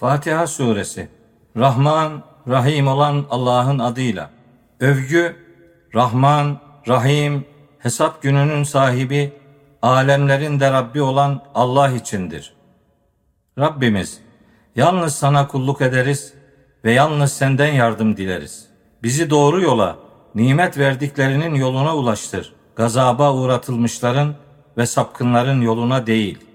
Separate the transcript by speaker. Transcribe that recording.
Speaker 1: Fatiha Suresi Rahman, Rahim olan Allah'ın adıyla. Övgü, Rahman, Rahim, hesap gününün sahibi, alemlerin de Rabbi olan Allah içindir. Rabbimiz, yalnız sana kulluk ederiz ve yalnız senden yardım dileriz. Bizi doğru yola, nimet verdiklerinin yoluna ulaştır. Gazaba uğratılmışların ve sapkınların yoluna değil.